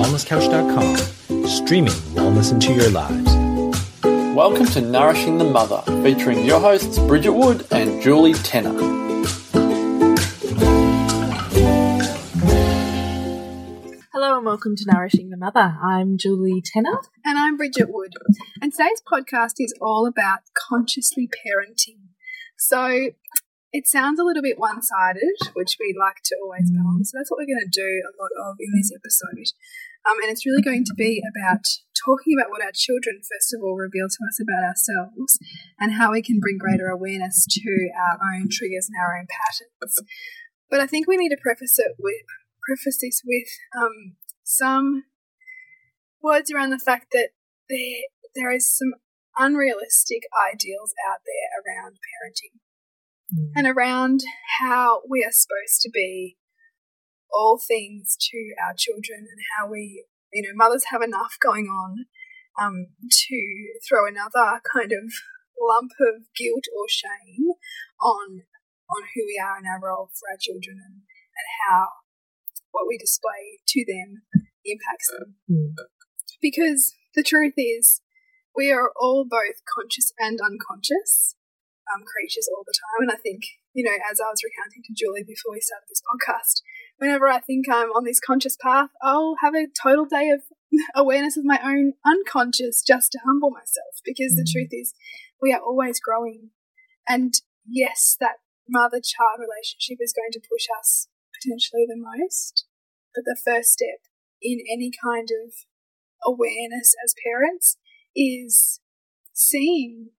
thewellnesscouch.com, streaming wellness into your lives. Welcome to Nourishing the Mother, featuring your hosts Bridget Wood and Julie Tenner. Hello and welcome to Nourishing the Mother. I'm Julie Tenner. And I'm Bridget Wood. And today's podcast is all about consciously parenting. So it sounds a little bit one sided, which we like to always balance. So that's what we're going to do a lot of in this episode. Um, and it's really going to be about talking about what our children, first of all, reveal to us about ourselves and how we can bring greater awareness to our own triggers and our own patterns. But I think we need to preface it with preface this with um, some words around the fact that there there is some unrealistic ideals out there around parenting mm. and around how we are supposed to be all things to our children and how we, you know, mothers have enough going on um, to throw another kind of lump of guilt or shame on on who we are and our role for our children and, and how what we display to them impacts them. Mm. Because the truth is, we are all both conscious and unconscious um, creatures all the time. And I think, you know, as I was recounting to Julie before we started this podcast, whenever I think I'm on this conscious path, I'll have a total day of awareness of my own unconscious just to humble myself. Because the mm. truth is, we are always growing. And yes, that mother child relationship is going to push us potentially the most. But the first step in any kind of awareness as parents is seeing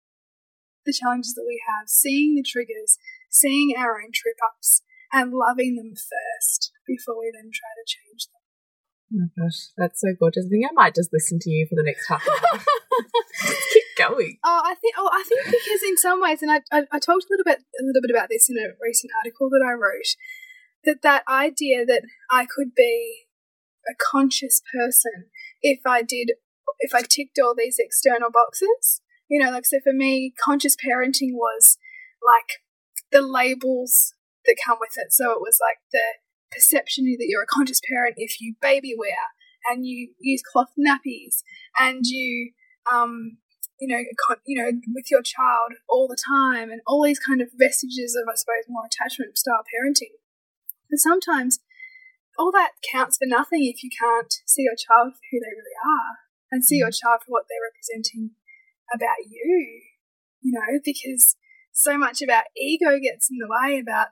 the challenges that we have, seeing the triggers, seeing our own trip ups, and loving them first before we then try to change them. Oh my gosh, that's so gorgeous. I think I might just listen to you for the next half hour. keep going. Oh, I think. Oh, I think because in some ways, and I, I, I talked a little bit, a little bit about this in a recent article that I wrote, that that idea that I could be a conscious person if I did, if I ticked all these external boxes, you know, like, so for me, conscious parenting was like the labels that come with it. So it was like the perception that you're a conscious parent if you baby wear and you use cloth nappies and you, um, you know, you know, with your child all the time, and all these kind of vestiges of, I suppose, more attachment style parenting. But sometimes all that counts for nothing if you can't see your child for who they really are and see your mm. child for what they're representing about you, you know, because so much of our ego gets in the way about,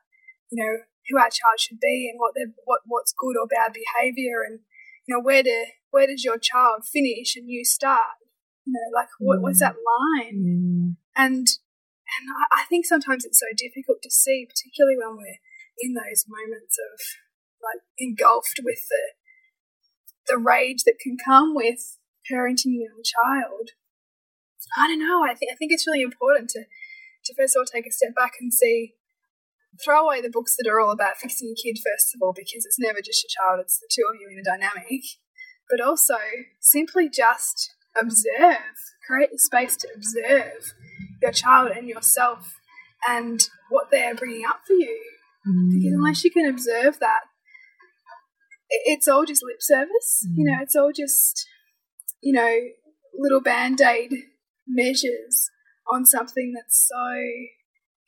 you know, who our child should be and what what what's good or bad behavior and you know where do where does your child finish and you start you know like what, what's that line mm. and and I think sometimes it's so difficult to see particularly when we're in those moments of like engulfed with the the rage that can come with parenting a young child I don't know. I think I think it's really important to to first of all take a step back and see throw away the books that are all about fixing a kid first of all because it's never just your child it's the two of you in a dynamic but also simply just observe create the space to observe your child and yourself and what they're bringing up for you mm. because unless you can observe that it's all just lip service mm. you know it's all just you know little band-aid measures on something that's so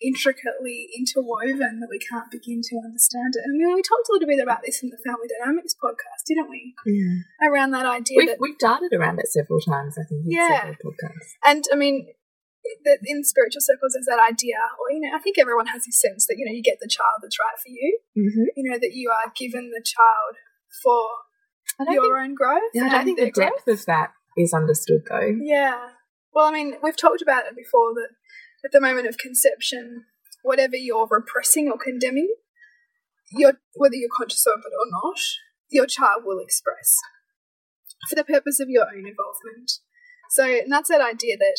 intricately interwoven that we can't begin to understand it. And we, we talked a little bit about this in the Family Dynamics podcast, didn't we? Yeah. Around that idea we've, that we've darted around it several times, I think. yeah. podcasts. And I mean, that in spiritual circles, there's that idea, or you know, I think everyone has this sense that you know you get the child that's right for you. Mm-hmm. You know that you are given the child for your think, own growth. Yeah, I don't think the depth of that is understood though. Yeah. Well, I mean, we've talked about it before that at the moment of conception, whatever you're repressing or condemning, whether you're conscious of it or not, your child will express for the purpose of your own involvement. So, and that's that idea that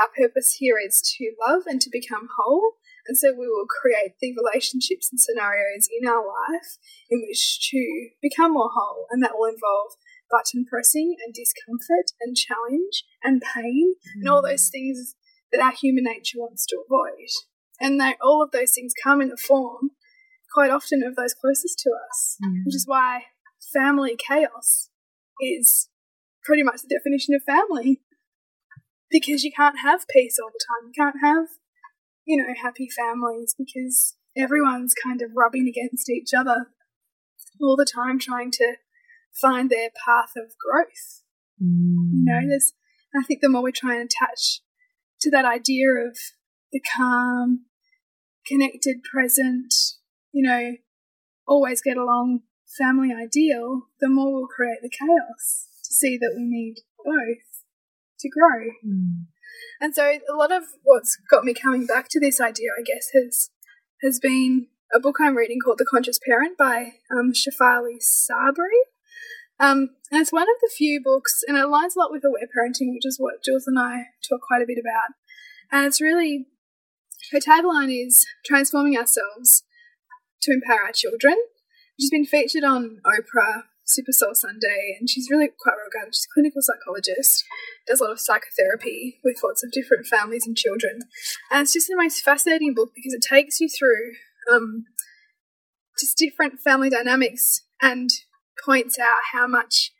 our purpose here is to love and to become whole. And so we will create the relationships and scenarios in our life in which to become more whole. And that will involve button pressing and discomfort and challenge and pain mm. and all those things that our human nature wants to avoid. And that all of those things come in the form quite often of those closest to us, mm. which is why family chaos is pretty much the definition of family. Because you can't have peace all the time. You can't have, you know, happy families because everyone's kind of rubbing against each other all the time trying to find their path of growth. You know, there's I think the more we try and attach to that idea of the calm, connected, present, you know, always get along family ideal, the more we'll create the chaos to see that we need both to grow. Mm. And so a lot of what's got me coming back to this idea, I guess, has has been a book I'm reading called The Conscious Parent by um, Shefali Tsabary. Um, and it's one of the few books, and it aligns a lot with aware parenting, which is what Jules and I talk quite a bit about. And it's really, her tagline is transforming ourselves to empower our children. She's been featured on Oprah, Super Soul Sunday, and she's really quite well regarded. She's a clinical psychologist, does a lot of psychotherapy with lots of different families and children. And it's just the most fascinating book because it takes you through um, just different family dynamics and points out how much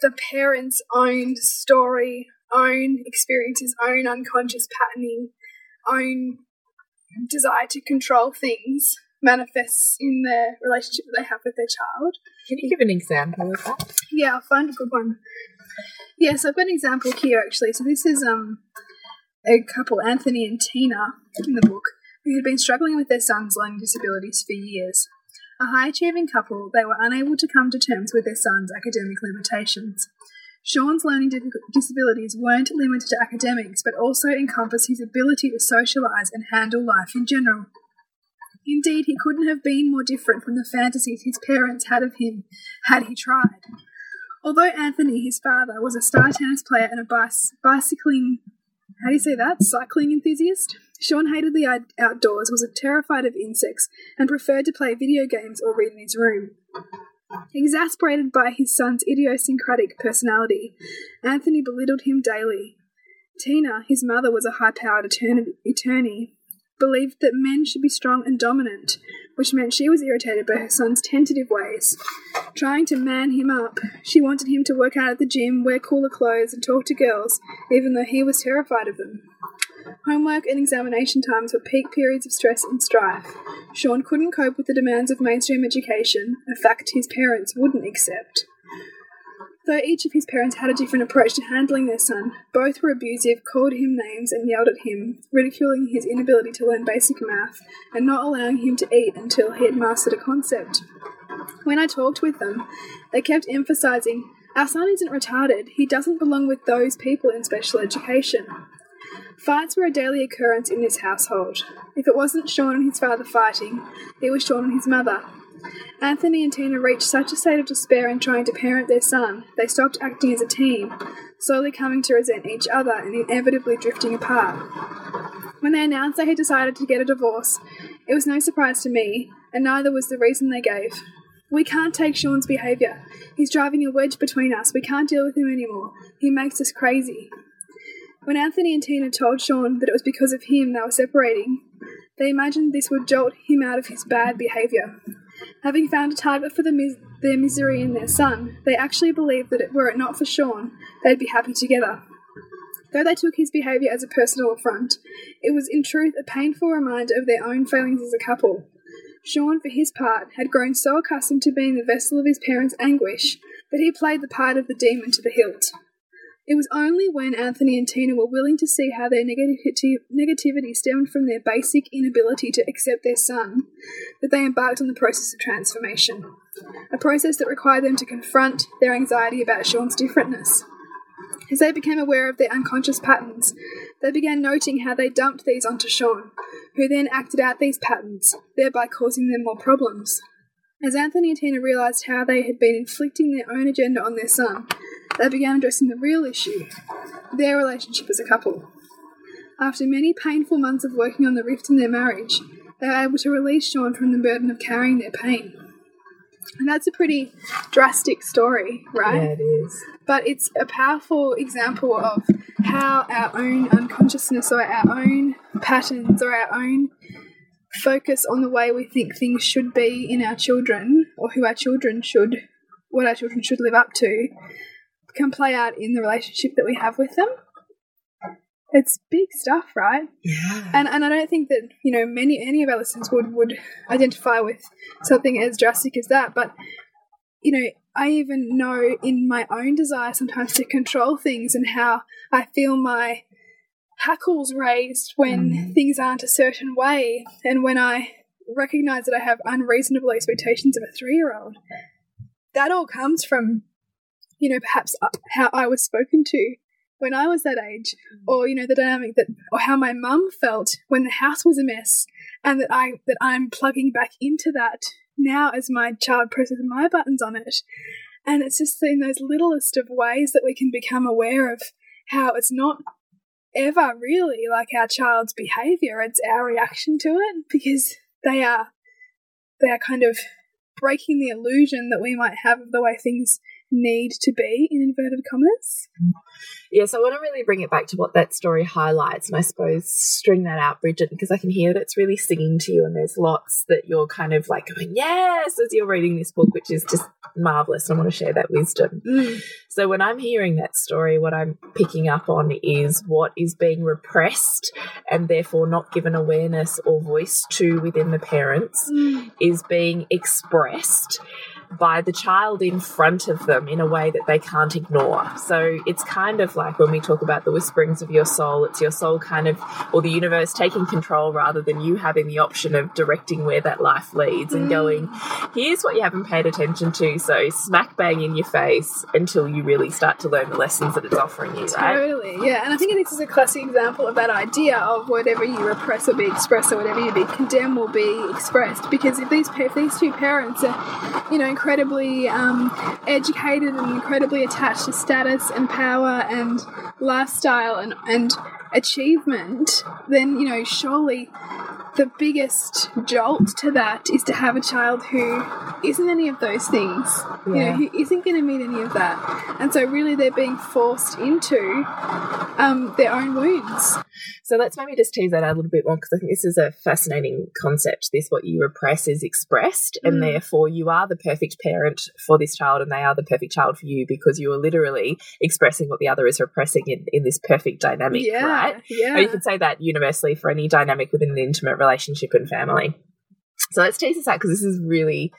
the parents' own story, own experiences, own unconscious patterning, own desire to control things manifests in the relationship that they have with their child. Can you give an example of that? Yeah, I'll find a good one. Yes, I've got an example here actually. So this is um a couple, Anthony and Tina, in the book, who had been struggling with their son's learning disabilities for years. A high achieving couple, they were unable to come to terms with their son's academic limitations. Sean's learning disabilities weren't limited to academics, but also encompassed his ability to socialise and handle life in general. Indeed, he couldn't have been more different from the fantasies his parents had of him had he tried. Although Anthony, his father, was a star tennis player and a bicycling, how do you say that? Cycling enthusiast, Sean hated the outdoors, was terrified of insects, and preferred to play video games or read in his room. Exasperated by his son's idiosyncratic personality, Anthony belittled him daily. Tina, his mother, was a high powered attorney, believed that men should be strong and dominant, which meant she was irritated by her son's tentative ways. Trying to man him up, she wanted him to work out at the gym, wear cooler clothes, and talk to girls, even though he was terrified of them. Homework and examination times were peak periods of stress and strife. Sean couldn't cope with the demands of mainstream education, a fact his parents wouldn't accept. Though each of his parents had a different approach to handling their son, both were abusive, called him names, and yelled at him, ridiculing his inability to learn basic math and not allowing him to eat until he had mastered a concept. When I talked with them, they kept emphasizing, Our son isn't retarded, he doesn't belong with those people in special education. Fights were a daily occurrence in this household. If it wasn't Sean and his father fighting, it was Sean and his mother. Anthony and Tina reached such a state of despair in trying to parent their son, they stopped acting as a team, slowly coming to resent each other and inevitably drifting apart. When they announced they had decided to get a divorce, it was no surprise to me, and neither was the reason they gave. We can't take Sean's behaviour. He's driving a wedge between us. We can't deal with him anymore. He makes us crazy. When Anthony and Tina told Sean that it was because of him they were separating, they imagined this would jolt him out of his bad behaviour. Having found a target for the mis- their misery in their son, they actually believed that were it not for Sean, they'd be happy together. Though they took his behaviour as a personal affront, it was in truth a painful reminder of their own failings as a couple. Sean, for his part, had grown so accustomed to being the vessel of his parents' anguish that he played the part of the demon to the hilt. It was only when Anthony and Tina were willing to see how their negati- negativity stemmed from their basic inability to accept their son that they embarked on the process of transformation. A process that required them to confront their anxiety about Sean's differentness. As they became aware of their unconscious patterns, they began noting how they dumped these onto Sean, who then acted out these patterns, thereby causing them more problems. As Anthony and Tina realised how they had been inflicting their own agenda on their son, they began addressing the real issue their relationship as a couple. After many painful months of working on the rift in their marriage, they were able to release Sean from the burden of carrying their pain. And that's a pretty drastic story, right? Yeah, it is. But it's a powerful example of how our own unconsciousness or our own patterns or our own focus on the way we think things should be in our children or who our children should, what our children should live up to, can play out in the relationship that we have with them. It's big stuff, right? Yeah. And and I don't think that you know many any of our listeners would would identify with something as drastic as that. But you know, I even know in my own desire sometimes to control things and how I feel my hackles raised when Mm. things aren't a certain way, and when I recognize that I have unreasonable expectations of a three year old. That all comes from you know perhaps uh, how I was spoken to when I was that age, or you know the dynamic that, or how my mum felt when the house was a mess, and that I that I'm plugging back into that now as my child presses my buttons on it, and it's just in those littlest of ways that we can become aware of how it's not ever really like our child's behavior; it's our reaction to it because they are they are kind of breaking the illusion that we might have of the way things need to be in inverted commas. Yes, I want to really bring it back to what that story highlights, and I suppose string that out, Bridget, because I can hear that it's really singing to you, and there's lots that you're kind of like going, yes, as you're reading this book, which is just marvelous. And I want to share that wisdom. Mm. So when I'm hearing that story, what I'm picking up on is what is being repressed and therefore not given awareness or voice to within the parents mm. is being expressed by the child in front of them in a way that they can't ignore. So it's kind of like when we talk about the whisperings of your soul, it's your soul kind of, or the universe taking control rather than you having the option of directing where that life leads and going, here's what you haven't paid attention to. So smack bang in your face until you really start to learn the lessons that it's offering you, right? Totally, yeah. And I think this is a classic example of that idea of whatever you repress will be expressed, or whatever you be condemned will be expressed. Because if these if these two parents are, you know, incredibly um, educated and incredibly attached to status and power and lifestyle and and achievement, then you know, surely the biggest jolt to that is to have a child who isn't any of those things, you know, Yeah. who isn't going to meet any of that. And so, really, they're being forced into um, their own wounds. So let's maybe just tease that out a little bit more because I think this is a fascinating concept. This what you repress is expressed, and Mm. therefore you are the perfect parent for this child, and they are the perfect child for you because you are literally expressing what the other is repressing in, in this perfect dynamic, yeah, right? yeah. Or you could say that universally for any dynamic within an intimate relationship and family. So let's tease this out because this is really,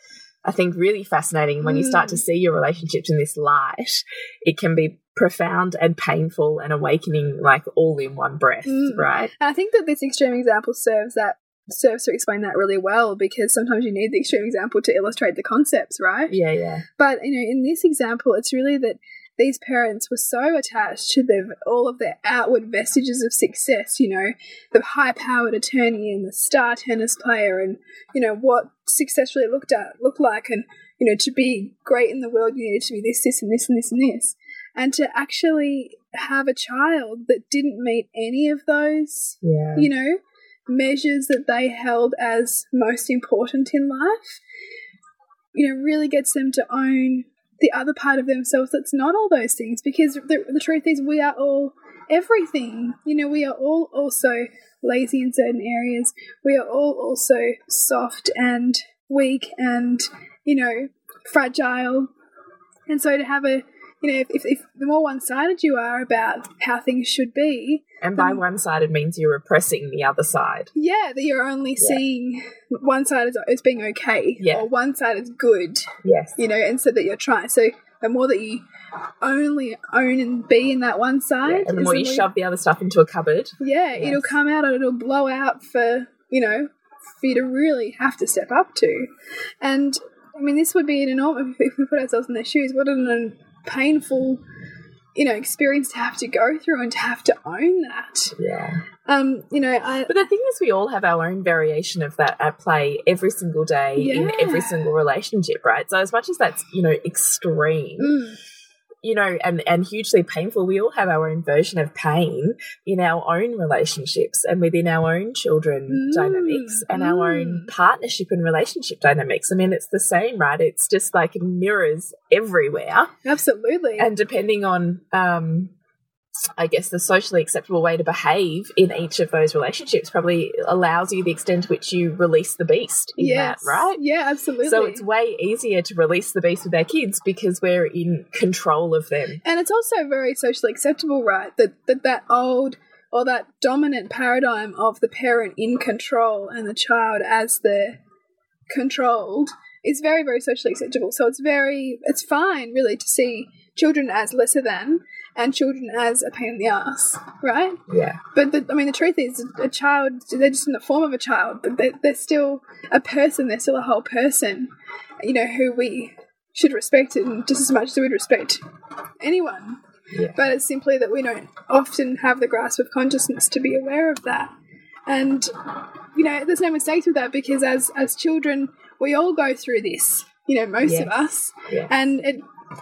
I think, really fascinating. When you start to Mm. see your relationships in this light, it can be profound and painful and awakening, like all in one breath, Mm. right? And I think that this extreme example serves that serves to explain that really well because sometimes you need the extreme example to illustrate the concepts, right? Yeah, yeah. But you know, in this example, it's really that these parents were so attached to the all of their outward vestiges of success. You know, the high-powered attorney and the star tennis player, and you know what success really looked at looked like, and you know, to be great in the world, you needed to be this, this, and this, and this, and this, and to actually have a child that didn't meet any of those Yeah. you know, measures that they held as most important in life, you know, really gets them to own the other part of themselves that's not all those things. Because the, the truth is, we are all everything. You know, we are all also lazy in certain areas. We are all also soft and weak and, you know, fragile. And so to have a, you know, if, if, if the more one sided you are about how things should be, And by Um, one sided means you're repressing the other side. yeah, that you're only Yeah. seeing one side as, as being okay, Yeah. or one side as good, Yes. you know, and so that you're trying. So the more that you only own and be in that one side, and the more you shove the other stuff into a cupboard. yeah, Yes. it'll come out and it'll blow out for you know for you to really have to step up to. And I mean, this would be an enormous if we put ourselves in their shoes. What an painful, you know, experience to have to go through and to have to own that. Yeah. Um, you know, I But the thing is, we all have our own variation of that at play every single day in every single relationship, right? So, as much as that's, you know, extreme, mm, you know, and, and hugely painful, we all have our own version of pain in our own relationships and within our own children Mm, dynamics and our own mm. partnership and relationship dynamics. I mean, it's the same, right? It's just like mirrors everywhere. absolutely. And depending on, um, I guess the socially acceptable way to behave in each of those relationships probably allows you the extent to which you release the beast in yes. that, right? Yeah, absolutely. So it's way easier to release the beast with our kids because we're in control of them. and it's also very socially acceptable, right? That that that old or that dominant paradigm of the parent in control and the child as the controlled is very very socially acceptable. So it's very it's fine really to see children as lesser than and children as a pain in the ass, right? Yeah. But the, I mean, the truth is, a child, they're just in the form of a child, but they're, they're still a person, they're still a whole person, you know, who we should respect and just as much as we'd respect anyone. Yeah. But it's simply that we don't often have the grasp of consciousness to be aware of that. And, you know, there's no mistakes with that because as, as children, we all go through this, you know, most of us. Yeah. And it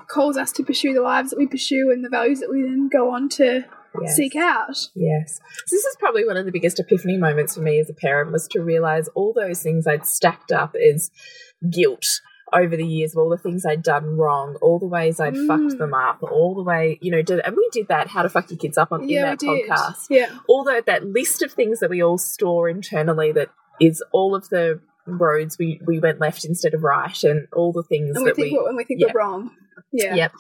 calls us to pursue the lives that we pursue and the values that we then go on to Yes. seek out. Yes. So this is probably one of the biggest epiphany moments for me as a parent was to realize all those things I'd stacked up as guilt over the years of all the things I'd done wrong, all the ways I'd Mm. fucked them up, all the way, you know, did, and we did that, how to fuck your kids up on yeah, in that podcast. Yeah. All that that list of things that we all store internally that is all of the roads we, we went left instead of right and all the things And we that think, we we're, and we think yeah. we're wrong. Yeah. Yep.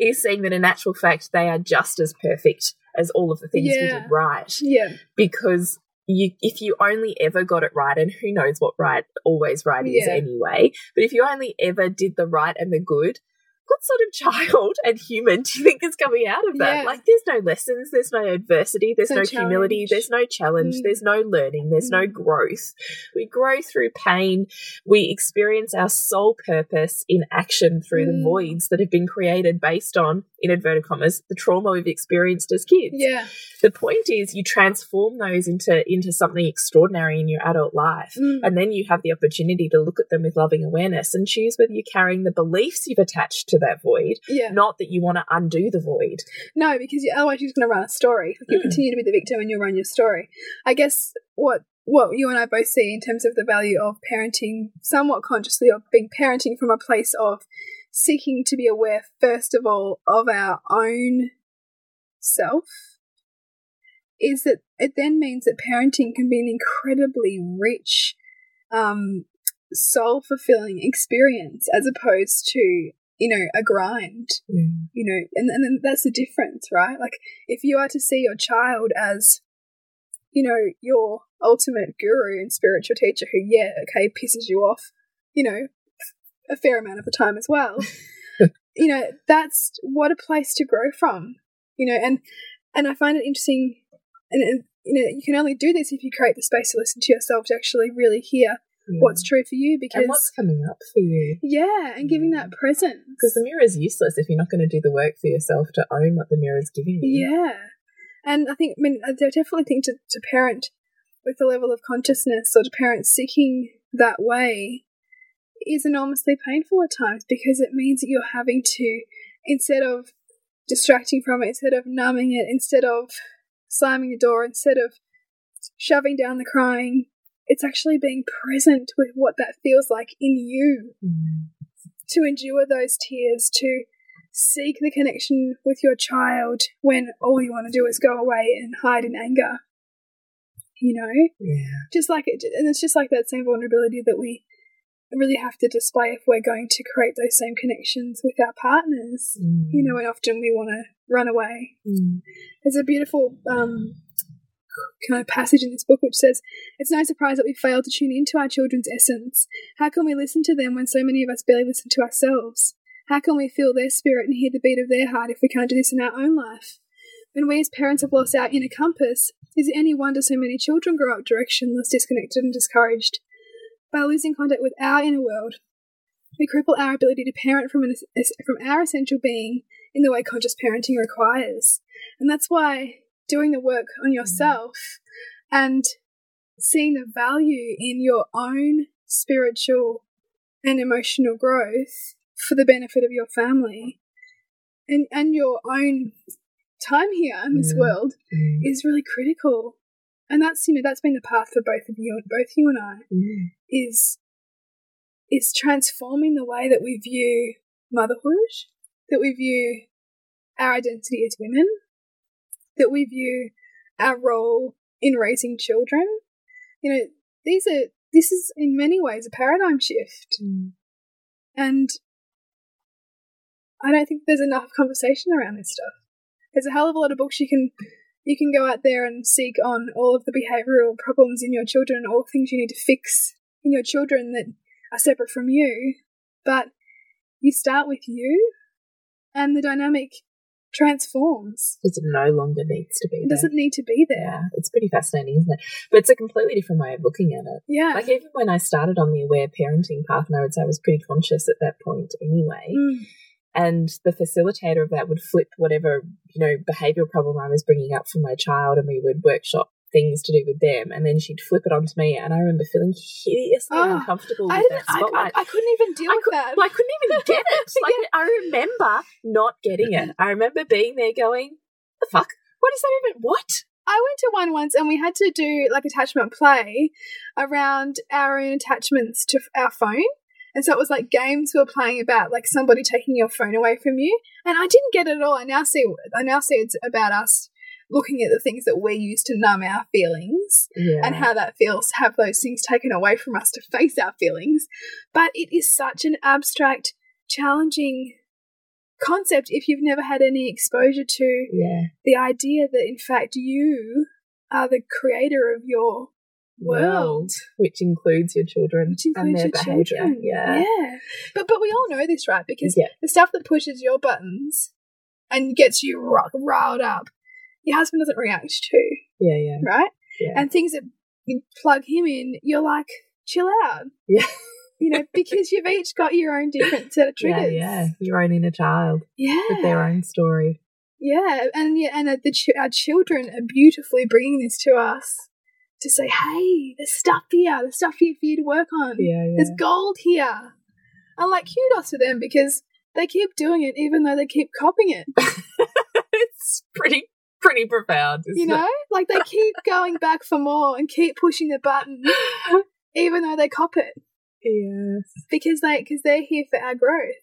Is saying that in actual fact they are just as perfect as all of the things we did right. Yeah. Because you if you only ever got it right, and who knows what right always right is anyway, but if you only ever did the right and the good, what sort of child and human do you think is coming out of that? Yeah. Like there's no lessons, there's no adversity, there's No no, humility, there's no challenge, Mm. there's no learning, there's no Mm. growth. We grow through pain, we experience our sole purpose in action through the Mm. voids that have been created based on, in inverted commas, the trauma we've experienced as kids. Yeah. The point is you transform those into into something extraordinary in your adult life. Mm. And then you have the opportunity to look at them with loving awareness and choose whether you're carrying the beliefs you've attached to that void, Yeah. not that you want to undo the void. No, because you, otherwise you're just going to run a story. Like you Mm. continue to be the victim and you'll run your story. I guess what what you and I both see in terms of the value of parenting, somewhat consciously, of being parenting from a place of seeking to be aware, first of all, of our own self, is that it then means that parenting can be an incredibly rich, um, soul fulfilling experience as opposed to, you know, a grind mm. you know, and, and then that's the difference, right? Like, if you are to see your child as, you know, your ultimate guru and spiritual teacher who, yeah, okay, pisses you off, you know, a fair amount of the time as well, you know, that's what a place to grow from, you know, and, and I find it interesting, and, and you know, you can only do this if you create the space to listen to yourself to actually really hear Hmm. what's true for you because, and what's coming up for you? yeah, and giving hmm. that presence. Because the mirror is useless if you're not going to do the work for yourself to own what the mirror is giving you. Yeah. And I think, I mean, I definitely think to, to parent with a level of consciousness or to parent seeking that way is enormously painful at times because it means that you're having to, instead of distracting from it, instead of numbing it, instead of slamming the door, instead of shoving down the crying, it's actually being present with what that feels like in you Mm. to endure those tears, to seek the connection with your child when all you want to do is go away and hide in anger. You know, Yeah. just like it, and it's just like that same vulnerability that we really have to display if we're going to create those same connections with our partners. Mm. You know, and often we want to run away. Mm. There's a beautiful um, kind of passage in this book which says, It's no surprise that we fail to tune into our children's essence. How can we listen to them when so many of us barely listen to ourselves? How can we feel their spirit and hear the beat of their heart if we can't do this in our own life? When we as parents have lost our inner compass, is it any wonder so many children grow up directionless, disconnected, and discouraged? By losing contact with our inner world, we cripple our ability to parent from, an, from our essential being in the way conscious parenting requires. And that's why doing the work on yourself and seeing the value in your own spiritual and emotional growth for the benefit of your family and, and your own time here in this Mm. world Mm. is really critical. And that's you know that's been the path for both of you, and both you and I, Mm. is is transforming the way that we view motherhood, that we view our identity as women, that we view our role in raising children. You know, these are this is in many ways a paradigm shift, mm. and I don't think there's enough conversation around this stuff. There's a hell of a lot of books you can you can go out there and seek on all of the behavioral problems in your children, all the things you need to fix in your children that are separate from you, but you start with you, and the dynamic transforms. Because it no longer needs to be It doesn't need to be there. Yeah, there. it's pretty fascinating, isn't it? But it's a completely different way of looking at it. Yeah. Like even when I started on the aware parenting path, and I would say I was pretty conscious at that point anyway. Mm. And the facilitator of that would flip whatever you know behavioural problem I was bringing up for my child, and we would workshop things to do with them, and then she'd flip it onto me, and I remember feeling hideously Oh, uncomfortable I with didn't. that I, I. I couldn't even deal I with could, that. well, I couldn't even get it. Like I remember not getting it. I remember being there going, "The fuck? What is that even? What?" I went to one once and we had to do like attachment play around our own attachments to our phone. And so it was like games we were playing about like somebody taking your phone away from you. And I didn't get it at all. I now see I now see it's about us looking at the things that we use to numb our feelings Yeah. and how that feels to have those things taken away from us to face our feelings. But it is such an abstract, challenging concept if you've never had any exposure to yeah. the idea that in fact you are the creator of your world, which includes your children which and their behavior. children. Yeah. yeah. But but we all know this, right? Because Yeah. the stuff that pushes your buttons and gets you ri- riled up, your husband doesn't react to, Yeah. Yeah. right? Yeah. And things that you plug him in, you're like, chill out. Yeah. You know, because you've each got your own different set of Yeah, triggers. yeah. Your own inner child Yeah. with their own story. Yeah, and yeah, and the ch- our children are beautifully bringing this to us to say, "Hey, there's stuff here. There's stuff here for you to work on. Yeah, yeah. There's gold here." I'm like, kudos to them because they keep doing it, even though they keep copying it. it's pretty pretty profound, isn't You know, like they keep going back for more and keep pushing the button, even though they cop it it? Yes. because they because they're here for our growth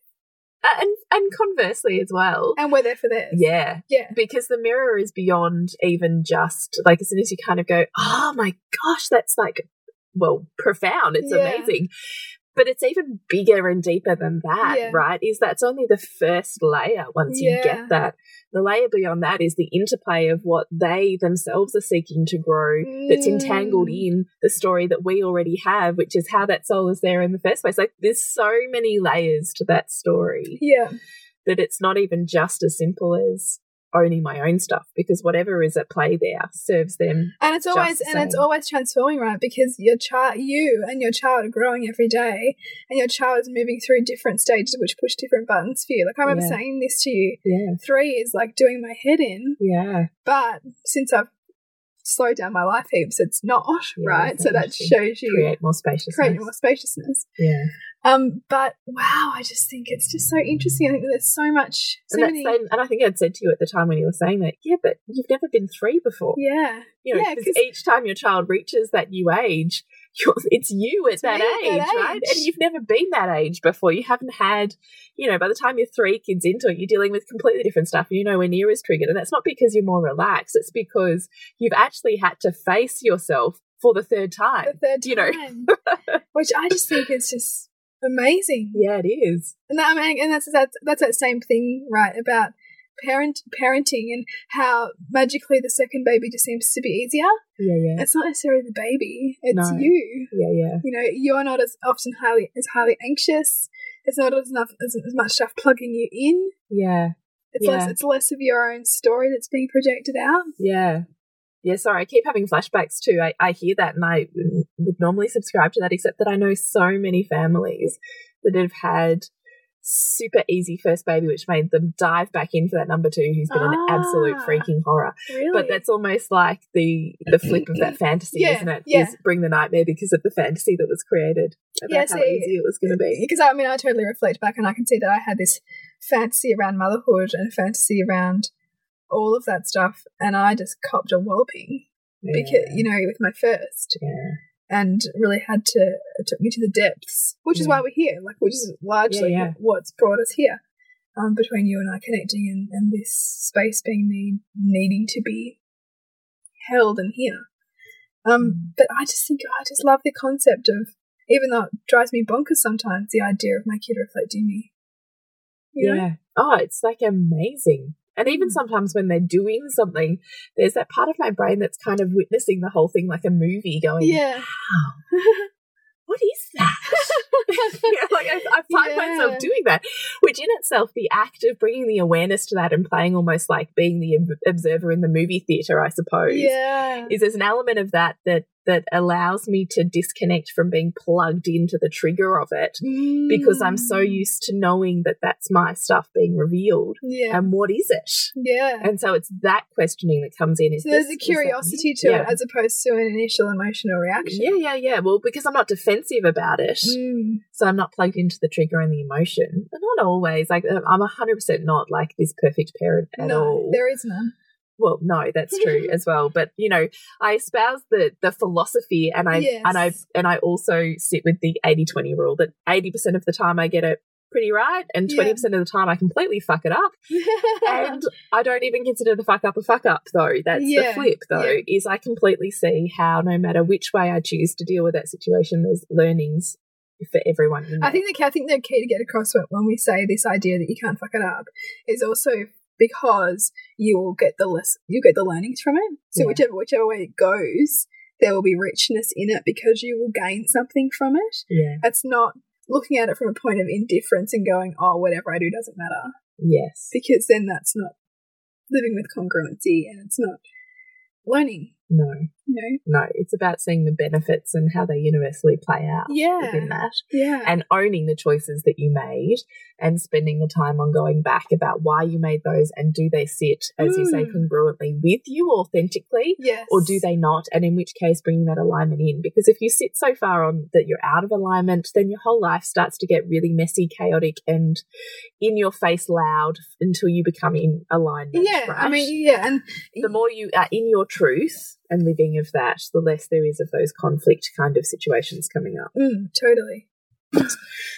Uh, and and conversely as well. and we're there for theirs. Yeah. yeah, Because the mirror is beyond even just like as soon as you kind of go, oh my gosh, that's like, well, profound. It's Yeah. amazing. But it's even bigger and deeper than that, Yeah. right? Is that's only the first layer once you get that. The layer beyond that is the interplay of what they themselves are seeking to grow that's entangled Mm. in the story that we already have, which is how that soul is there in the first place. Like there's so many layers to that story yeah, that it's not even just as simple as owning my own stuff because whatever is at play there serves them. and it's always and it's always transforming right because your child you and your child are growing every day and your child is moving through different stages which push different buttons for you like i remember Yeah. saying this to you Yeah. three is like doing my head in Yeah. but since i've slowed down my life heaps it's not Yeah, right so that shows you Create more spaciousness. create more spaciousness Yeah. Um but wow i just think it's just so interesting i think there's so much so and, many same, and I think I'd said to you at the time when you were saying that, yeah, but you've never been three before. yeah You know, yeah, because 'cause- each time your child reaches that new age, you're, it's you at that, me at age, right? And you've never been that age before. You haven't had, you know, by the time you're three kids into it, you're dealing with completely different stuff. and You're nowhere near as triggered. And that's not because you're more relaxed. It's because you've actually had to face yourself for the third time. the third you know. time which i just think is just amazing Yeah, it is. And that, I mean, and that's that's that's that same thing, right? About parent parenting and how magically the second baby just seems to be easier. Yeah, yeah. It's not necessarily the baby; it's No. you. Yeah, yeah. You know, you're not as often highly as highly anxious. It's not as enough as, as much stuff plugging you in. Yeah, It's less. Yeah. It's less of your own story that's being projected out. yeah. Yeah, sorry, I keep having flashbacks too. I, I hear that and I would normally subscribe to that, except that I know so many families that have had super easy first baby, which made them dive back in for that number two, who's been an absolute Ah. freaking horror. Really, But that's almost like the the flip of that fantasy, Yeah, isn't it? yeah. Is bring the nightmare because of the fantasy that was created about Yeah, how easy it was going to be. because I mean, I totally reflect back and I can see that I had this fantasy around motherhood and fantasy around all of that stuff, and I just copped a walloping. because you know with my first yeah. and really had to it took me to the depths which is why we're here like which is largely Yeah, yeah. what's brought us here um, between you and I connecting and, and this space being need, needing to be held and here. Um, but I just think I just love the concept of even though it drives me bonkers sometimes, the idea of my kid reflecting me. You know? Yeah. Oh, it's like amazing. And even Mm. sometimes when they're doing something, there's that part of my brain that's kind of witnessing the whole thing like a movie going, Yeah. wow, what is that? know, like I, I find myself doing that, which in itself, the act of bringing the awareness to that and playing almost like being the observer in the movie theater, I suppose, yeah. is there's an element of that that that allows me to disconnect from being plugged into the trigger of it because I'm so Mm. used to knowing that that's my stuff being revealed. Yeah. And what is it? yeah. And so it's that questioning that comes in. Is So there's this- a curiosity to Yeah. it as opposed to an initial emotional reaction. Yeah, yeah, yeah. Well, because I'm not defensive about it, Mm. so I'm not plugged into the trigger and the emotion. But not always. Like um, I'm hundred percent not like this perfect parent at no, all. there is none. Well, no, that's true as well. But you know, I espouse the the philosophy, and I Yes. and I and I also sit with the 80-20 rule that eighty percent of the time I get it pretty right, and twenty percent of the time I completely fuck it up. and I don't even consider the fuck up a fuck up though. That's Yeah, the flip though, yeah. is I completely see how no matter which way I choose to deal with that situation, there's learnings for everyone. I think the I think the key to get across when we say this idea that you can't fuck it up is also because you will get the less you get the learnings from it. So Yeah. whichever whichever way it goes, there will be richness in it because you will gain something from it. yeah, It's not looking at it from a point of indifference and going, "Oh, whatever I do doesn't matter," yes, because then that's not living with congruency and it's not learning. No, know? no. It's about seeing the benefits and how they universally play out Yeah. within that. Yeah. and owning the choices that you made and spending the time on going back about why you made those and do they sit, as you say, Mm. congruently with you authentically. yes. Or do they not? And in which case, bringing that alignment in. Because if you sit so far on that you're out of alignment, then your whole life starts to get really messy, chaotic, and in your face loud until you become in alignment. Yeah. I mean, yeah, and the more you are in your truth and living of that, the less there is of those conflict kind of situations coming up. mm, totally.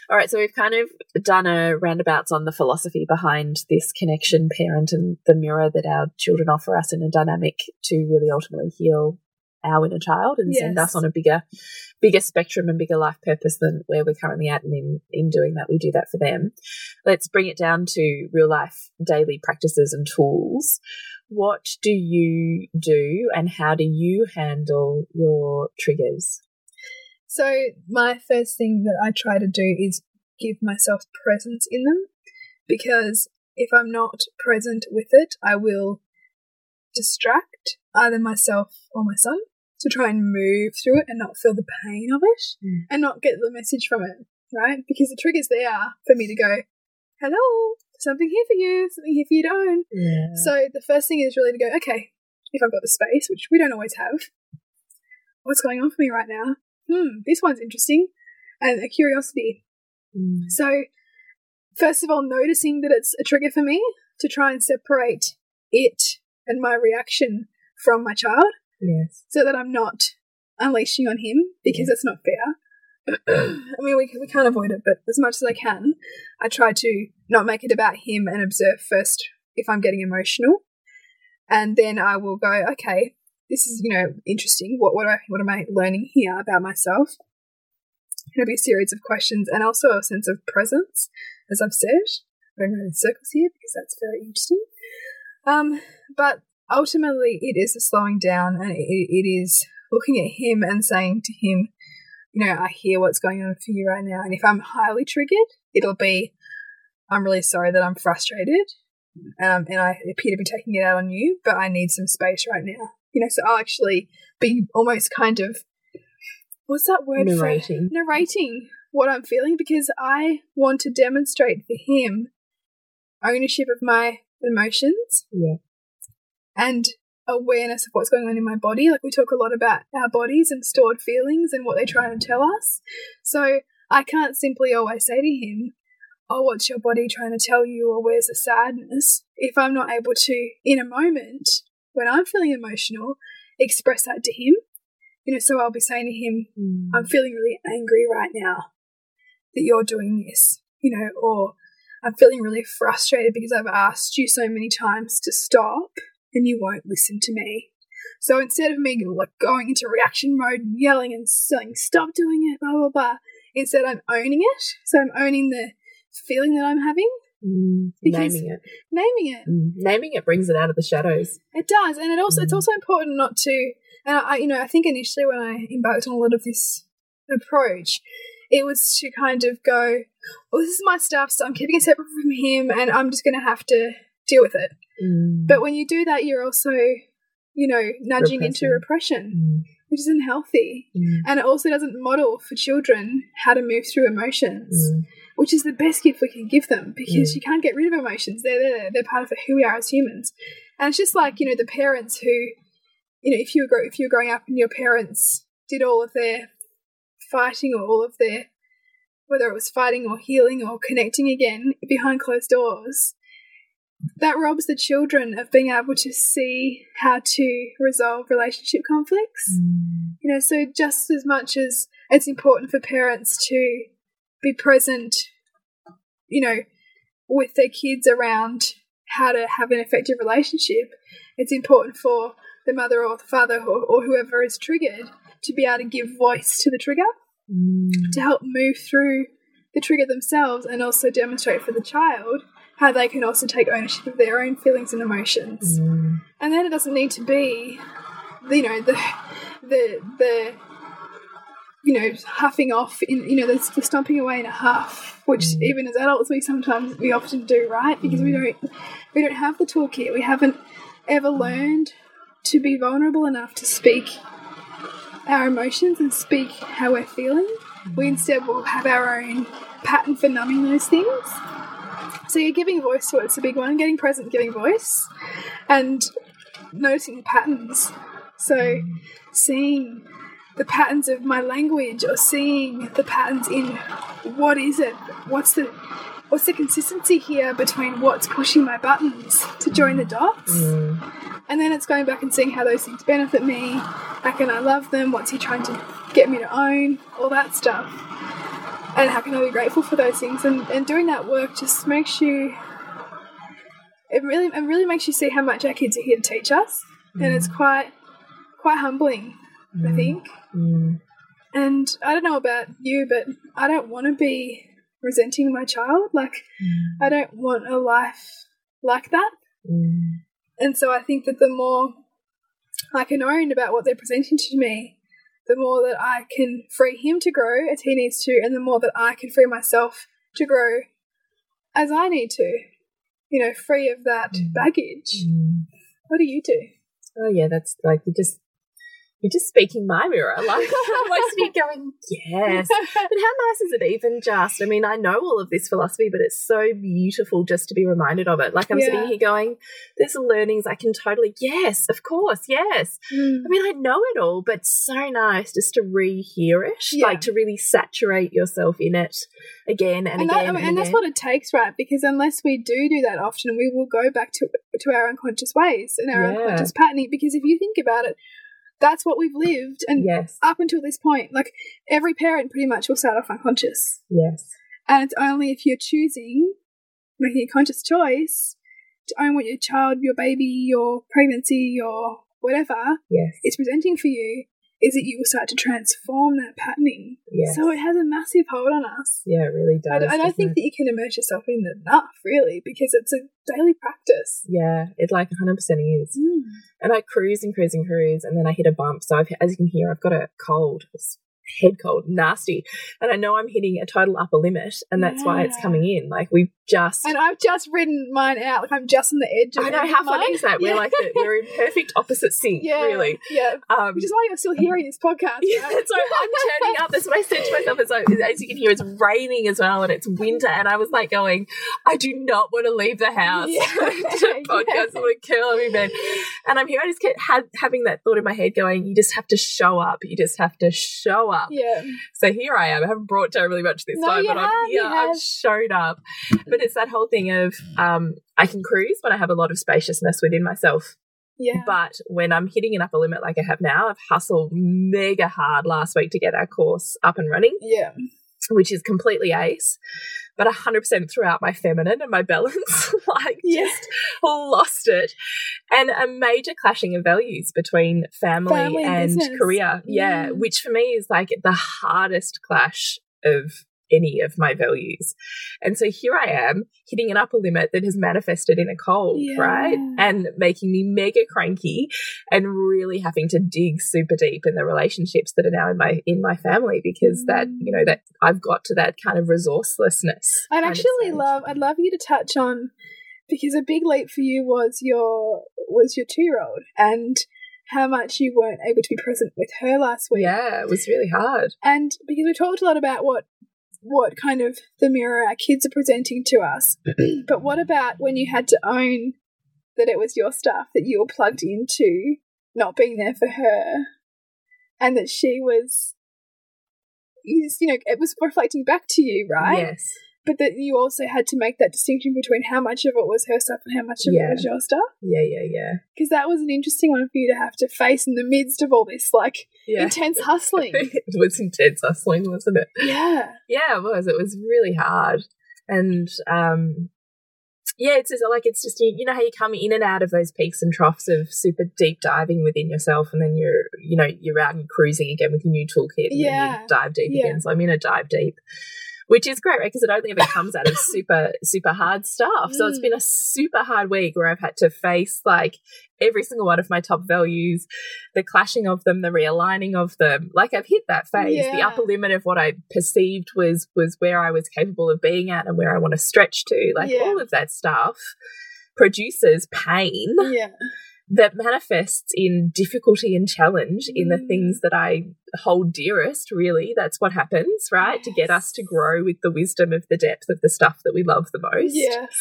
All right, so we've kind of done a roundabouts on the philosophy behind this connection, parent, and the mirror that our children offer us in a dynamic to really ultimately heal our inner child and send us on a bigger, bigger spectrum and bigger life purpose than where we're currently at. And in in doing that, we do that for them. Let's bring it down to real life daily practices and tools. What do you do, and how do you handle your triggers? So my first thing that I try to do is give myself presence in them because if I'm not present with it, I will distract either myself or my son to try and move through it and not feel the pain of it Mm. and not get the message from it, right? Because the trigger's there for me to go, hello, something here for you, something here for you to own. Yeah. So the first thing is really to go, okay, if I've got the space, which we don't always have, what's going on for me right now? Hmm, this one's interesting. And a curiosity. Mm. So, first of all, noticing that it's a trigger for me to try and separate it and my reaction from my child Yes. so that I'm not unleashing on him because it's not fair. I mean, we, we can't avoid it, but as much as I can, I try to not make it about him and observe first if I'm getting emotional. And then I will go, okay, this is, you know, interesting. What, what, I, what am I learning here about myself? It'll be a series of questions and also a sense of presence, as I've said. I'm going in circles here because that's very interesting. Um, but ultimately, it is a slowing down and it, it is looking at him and saying to him, you know, I hear what's going on for you right now. And if I'm highly triggered, it'll be, I'm really sorry that I'm frustrated um, and I appear to be taking it out on you, but I need some space right now. You know, so I'll actually be almost kind of, what's that word for Narrating. narrating what I'm feeling because I want to demonstrate for him ownership of my emotions Yeah. And awareness of what's going on in my body. Like we talk a lot about our bodies and stored feelings and what they're trying to tell us. So I can't simply always say to him, Oh, what's your body trying to tell you, or where's the sadness? If I'm not able to, in a moment, when I'm feeling emotional, express that to him. You know, so I'll be saying to him, hmm. I'm feeling really angry right now that you're doing this, you know, or I'm feeling really frustrated because I've asked you so many times to stop and you won't listen to me. So instead of me like going into reaction mode and yelling and saying, stop doing it, blah, blah, blah, instead I'm owning it. So I'm owning the feeling that I'm having, Mm, naming it. naming it. Mm, naming it brings it out of the shadows. It does, and it also it's Mm. also important not to. And I, you know, I think initially when I embarked on a lot of this approach, it was to kind of go, "Well, this is my stuff, so I'm keeping it separate from him, and I'm just going to have to deal with it." Mm, But when you do that, you're also, you know, nudging into repression, mm, which isn't healthy, mm, and it also doesn't model for children how to move through emotions mm, which is the best gift we can give them because Mm. you can't get rid of emotions. They're there. They're part of who we are as humans. And it's just like you know the parents who, you know, if you were if you were growing up and your parents did all of their fighting or all of their whether it was fighting or healing or connecting again behind closed doors, that robs the children of being able to see how to resolve relationship conflicts. Mm, you know so just as much as it's important for parents to be present you know with their kids around how to have an effective relationship it's important for the mother or the father or, or whoever is triggered to be able to give voice to the trigger mm, to help move through the trigger themselves and also demonstrate for the child how they can also take ownership of their own feelings and emotions. Mm, and then it doesn't need to be you know the the the you know huffing off in you know the, the stomping away in a huff which Mm. even as adults we sometimes we often do right? Because we don't we don't have the toolkit we haven't ever learned to be vulnerable enough to speak our emotions and speak how we're feeling. We instead will have our own pattern for numbing those things so you're giving voice to it. It's a big one. Getting present, giving voice, and noticing the patterns. So seeing the patterns of my language, or seeing the patterns in what is it? What's the what's the consistency here between what's pushing my buttons to join the dots? mm, And then it's going back and seeing how those things benefit me. How can I love them? What's he trying to get me to own? All that stuff. And how can I be grateful for those things? And, and doing that work just makes you. It really, it really makes you see how much our kids are here to teach us, and it's quite, quite humbling, I think. mm, And I don't know about you, but I don't want to be resenting my child. Like, I don't want a life like that. mm, And so I think that the more I can own about what they're presenting to me, the more that I can free him to grow as he needs to, and the more that I can free myself to grow as I need to. You know, free of that Mm. baggage. mm. What do you do? Oh yeah, that's like you just you're just speaking my mirror. Like I'm here going, yes. But how nice is it even just? I mean, I know all of this philosophy, but it's so beautiful just to be reminded of it. Like I'm Yeah. sitting here going, there's learnings I can totally, yes, of course, yes. Mm. I mean, I know it all, but so nice just to rehear it, Yeah. like to really saturate yourself in it again and, and, that, again. Mean, and, and that's what it takes, right? Because unless we do do that often, we will go back to to our unconscious ways and our Yeah. unconscious patterning. Because if you think about it, that's what we've lived, and yes, up until this point, like every parent pretty much will start off unconscious, yes, and it's only if you're choosing, making a conscious choice to own what your child, your baby, your pregnancy, your whatever yes, is presenting for you, is that you will start to transform that patterning. yes. So it has a massive hold on us. yeah, it really does. don't, I don't think it? that you can immerse yourself in enough, really, because it's a daily practice. Yeah, it like 100% is. Mm. And I cruise and cruise and cruise, and then I hit a bump. So, I've, as you can hear, I've got a cold, it's head cold, nasty. And I know I'm hitting a total upper limit, and that's why it's coming in. Like, we've just. And I've just ridden mine out. Like I'm just on the edge. Of I know how funny Mine- is that? We're Yeah. like the, we're in perfect opposite sync, yeah, really. Yeah, Um, which is why you're still hearing this podcast. yeah, right? so I'm turning up. That's what I said to myself. It's like, as you can hear, it's raining as well, and it's winter. And I was like, going, I do not want to leave the house. Yeah. to podcast. Yeah. I want to curl up in bed. And I'm here. I just kept had, having that thought in my head, going, you just have to show up. You just have to show up. Yeah. So here I am. I haven't brought terribly much this No, time, but I'm have, here. I've showed up. But it's that whole thing of um, I can cruise when I have a lot of spaciousness within myself. Yeah. But when I'm hitting an upper limit like I have now, I've hustled mega hard last week to get our course up and running. Yeah. which is completely ace, but 100% throughout my feminine and my balance. like, Yeah. just lost it. And a major clashing of values between family, Family and business. career. Yeah, Mm. which for me is like the hardest clash of any of my values. And so here I am hitting an upper limit that has manifested in a cold, Yeah. right? And making me mega cranky and really having to dig super deep in the relationships that are now in my in my family because that, mm. you know, that I've got to that kind of resourcelessness. I'd actually love I'd love you to touch on because a big leap for you was your was your two year old and how much you weren't able to be present with her last week. Yeah, it was really hard. And because we talked a lot about what what kind of the mirror our kids are presenting to us. but what about when you had to own that it was your stuff that you were plugged into, not being there for her, and that she was you just- you know, it was reflecting back to you, right? Yes. But that you also had to make that distinction between how much of it was her stuff and how much of Yeah. it was your stuff. Yeah, yeah, yeah. Because that was an interesting one for you to have to face in the midst of all this like Yeah. intense hustling. it was intense hustling, wasn't it? yeah. Yeah, it was. It was really hard. And um yeah, it's just like it's just you, you know how you come in and out of those peaks and troughs of super deep diving within yourself and then you're you know, you're out and cruising again with your new toolkit and then Yeah. you dive deep Yeah. again. So I'm in a dive deep. Which is great, right? Because it only ever comes out of super, super hard stuff. So it's mm. been a super hard week where I've had to face like every single one of my top values, the clashing of them, the realigning of them. Like I've hit that phase. The upper limit of what I perceived was was where I was capable of being at and where I want to stretch to. Like Yeah. all of that stuff produces pain Yeah. That manifests in difficulty and challenge in the Mm. things that I hold dearest, really. That's what happens, right? To get us to grow with the wisdom of the depth of the stuff that we love the most. Yes.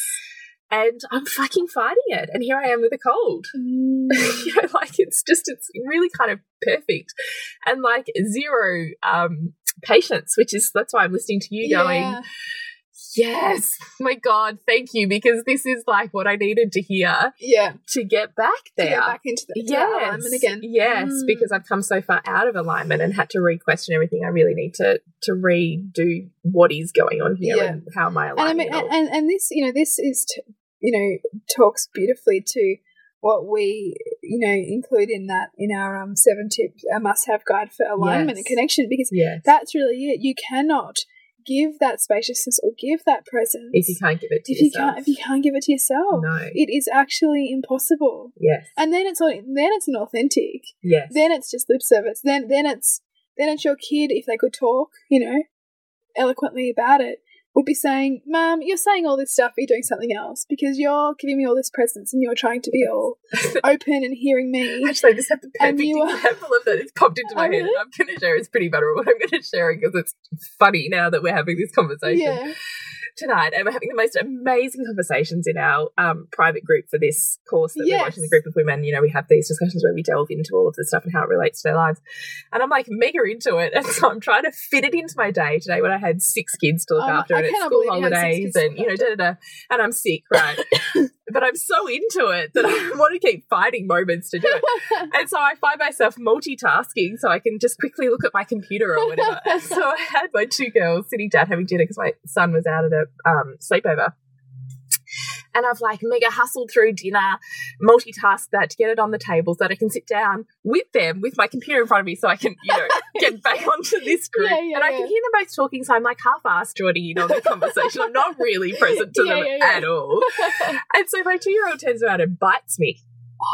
And I'm fucking fighting it. And here I am with a cold. Mm. you know, like it's just it's really kind of perfect. And like zero um patience, which is that's why I'm listening to you going, Yeah. Yes, my God, thank you, because this is like what I needed to hear Yeah. to get back To there. get back into the Yes, alignment again. yes, Mm. because I've come so far out of alignment and had to re-question everything. I really need to to redo what is going on here Yeah. and how my and I alignment. mean, and, and and this, you know, this is, you know, talks beautifully to what we, you know, include in that in our um seven tips, our must-have guide for alignment and connection, because yes, that's really it. You cannot give that spaciousness or give that presence if you can't give it to if you yourself, can't if you can't give it to yourself. no, It is actually impossible. yes, And then it's all, then it's an authentic. yes, Then it's just lip service. Then then it's then it's your kid if they could talk, you know, eloquently about it, would be saying, "Mum, you're saying all this stuff, but you're doing something else because you're giving me all this presence and you're trying to be all open and hearing me." Actually, I just have the perfect you are- example of that. It's popped into my head. really? I'm going to share. It's pretty vulnerable. I'm going to share it because it's funny now that we're having this conversation Yeah, tonight, and we're having the most amazing conversations in our um, private group for this course that Yes. we're watching. The group of women, you know, we have these discussions where we delve into all of the stuff and how it relates to their lives. And I'm like mega into it, and so I'm trying to fit it into my day today when I had six kids to look Um, after I and it's school believe you had six holidays, and you know, da da da, and I'm sick, right? but I'm so into it that I want to keep finding moments to do it. And so I find myself multitasking so I can just quickly look at my computer or whatever. And so I had my two girls sitting down having dinner because my son was out at a um, sleepover. And I've like mega hustled through dinner, multitasked that to get it on the table so that I can sit down with them with my computer in front of me so I can, you know, get back onto this group. Yeah, yeah, and I can hear them both talking, so I'm like half-assed joining in on the conversation. I'm not really present to them at all. And so my two-year-old turns around and bites me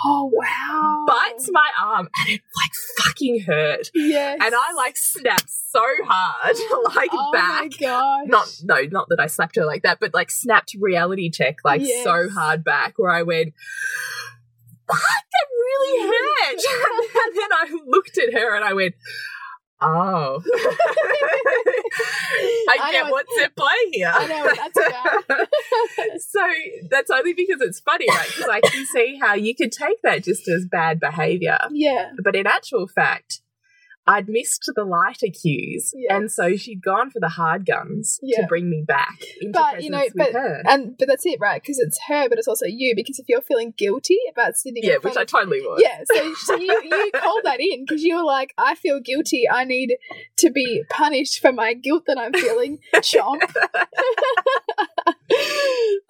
Oh wow! bites my arm and it like fucking hurt. Yes. And I like snapped so hard, like oh, back. oh back. my gosh! Not no, not that I slapped her like that, but like snapped reality check like Yes. so hard back where I went, Fuck, that really hurt. and then I looked at her and I went, Oh. I I get know what's at play here. I know what that's about. so that's only because it's funny, right? Because I can see how you could take that just as bad behavior. yeah. But in actual fact, I'd missed the lighter cues, Yeah. and so she'd gone for the hard guns Yeah. to bring me back into But, you know, with but- her. And but that's it, right? Because it's her, but it's also you. Because if you're feeling guilty about sitting, yeah, which I totally was. Yeah, so, so you, you called that in because you were like, I feel guilty. I need to be punished for my guilt that I'm feeling. Chomp.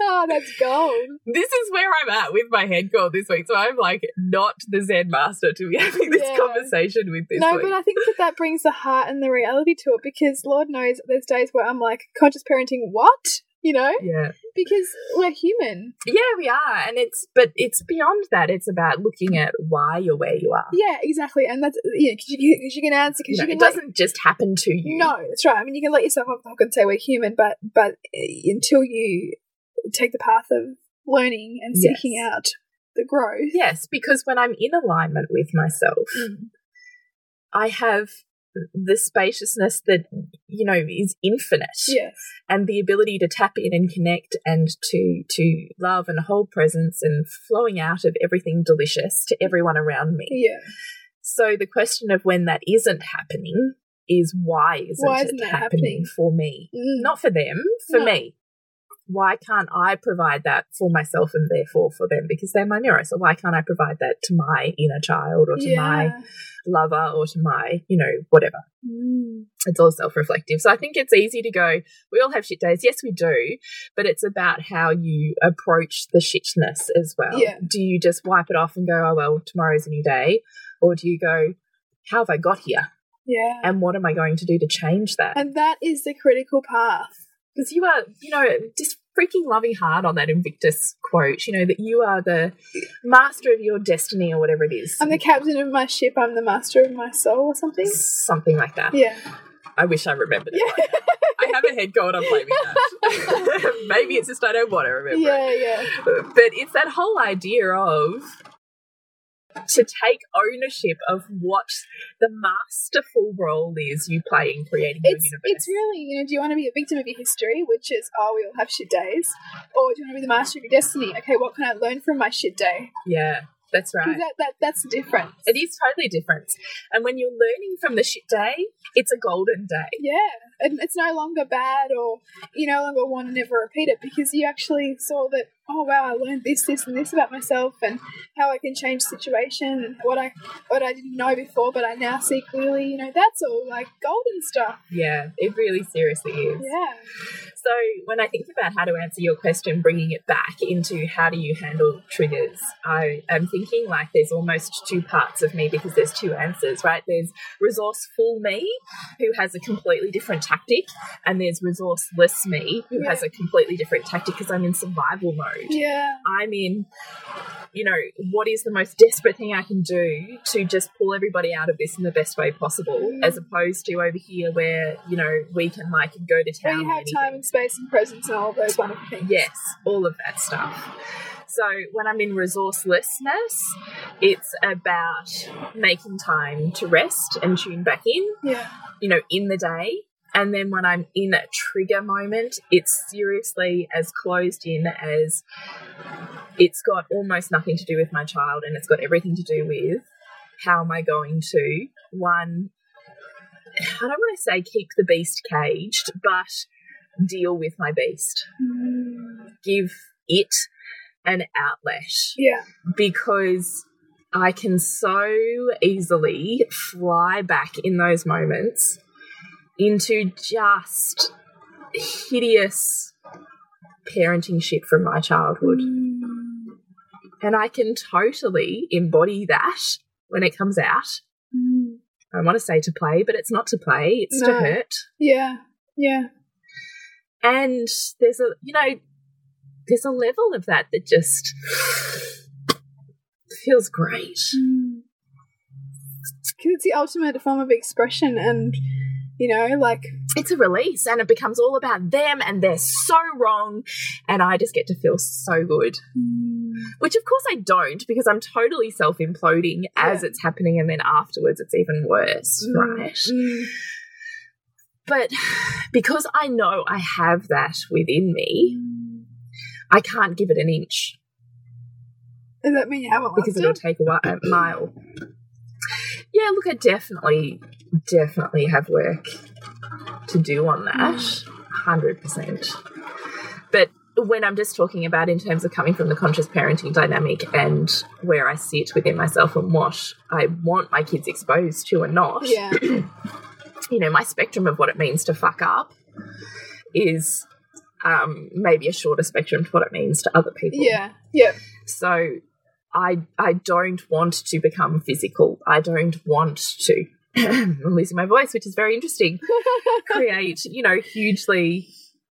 oh, that's gold. This is where I'm at with my head goal this week. So I'm like not the Zen master to be having this Yeah. conversation with this no, week. but I think that that brings the heart and the reality to it because Lord knows there's days where I'm like, conscious parenting, what? You know? yeah. Because we're human. Yeah, we are. And it's, but it's beyond that. It's about looking at why you're where you are. Yeah, exactly. And that's, yeah, because you, 'cause you can answer, because know, you it let- doesn't just happen to you. No, that's right. I mean, you can let yourself off the hook and say we're human, but but uh, until you take the path of learning and Yes. seeking out the growth, Yes, because when I'm in alignment with myself, Mm. I have the spaciousness that, you know, is infinite. yes, and the ability to tap in and connect and to to love and hold presence and flowing out of everything delicious to everyone around me. yeah, So the question of when that isn't happening is why isn't, Why it isn't that happening, happening? for me? Mm. Not for them, for No. me. Why can't I provide that for myself and therefore for them? Because they're my mirror. So why can't I provide that to my inner child or to my lover or to my, you know, whatever? Mm. it's all self-reflective. So I think it's easy to go, we all have shit days. Yes, we do, but it's about how you approach the shitness as well. Yeah. Do you just wipe it off and go, oh well, tomorrow's a new day, or do you go, how have I got here, yeah, and what am I going to do to change that? and that is the critical path. Because you are, you know, just freaking loving hard on that Invictus quote. You know that you are the master of your destiny or whatever it is. I'm the captain of my ship. I'm the master of my soul, or something. Something like that. Yeah, I wish I remembered it. yeah, I have a head cold. I'm blaming that. Maybe it's just I don't want to remember. yeah, yeah. But it's that whole idea of to take ownership of what the masterful role is you play in creating It's your universe. it's really you know. Do you want to be a victim of your history, which is oh we all have shit days, or do you want to be the master of your destiny? Okay, what can I learn from my shit day? yeah, That's right. That, that that's the difference. It is totally different. And when you're learning from the shit day, it's a golden day. Yeah, and it's no longer bad, or you no longer want to never repeat it because you actually saw that. Oh wow, I learned this, this, and this about myself, and how I can change the situation, and what I what I didn't know before, but I now see clearly. You know, that's all like golden stuff. Yeah, it really seriously is. Yeah, So when I think about how to answer your question, bringing it back into how do you handle triggers, I am thinking like there's almost two parts of me because there's two answers, right? There's resourceful me who has a completely different tactic, and there's resourceless me who has a completely different tactic because I'm in survival mode. Yeah, I'm in, you know, what is the most desperate thing I can do to just pull everybody out of this in the best way possible, Mm. as opposed to over here where, you know, we can like go to where town. you have time and space and presence and all those wonderful things. Yes, all of that stuff. So when I'm in resourcelessness, it's about making time to rest and tune back in, yeah, you know, in the day. And then when I'm in a trigger moment, it's seriously as closed in as it's got almost nothing to do with my child and it's got everything to do with how am I going to, one, I don't want to say keep the beast caged, but deal with my beast. Mm, give it an outlet. Yeah, because I can so easily fly back in those moments into just hideous parenting shit from my childhood. And I can totally embody that when it comes out. mm. I want to say to play, but it's not to play, it's to hurt. yeah, yeah. And there's a, you know, there's a level of that that just feels great. Mm. it's the ultimate form of expression, and you know, like It's a release and it becomes all about them and they're so wrong. And I just get to feel so good. Which, of course, I don't because I'm totally self imploding as Yeah. it's happening. And then afterwards, it's even worse, right? Mm. But because I know I have that within me, I can't give it an inch Does that mean you haven't because it'll it? take a, while, a mile. Yeah, look, I definitely, definitely have work to do on that. 100%. But when I'm just talking about in terms of coming from the conscious parenting dynamic and where I sit within myself and what I want my kids exposed to and not, Yeah. you know, my spectrum of what it means to fuck up is um, maybe a shorter spectrum to what it means to other people. Yeah. Yeah. So I I don't want to become physical. I don't want to I'm losing my voice, which is very interesting. Create, you know, hugely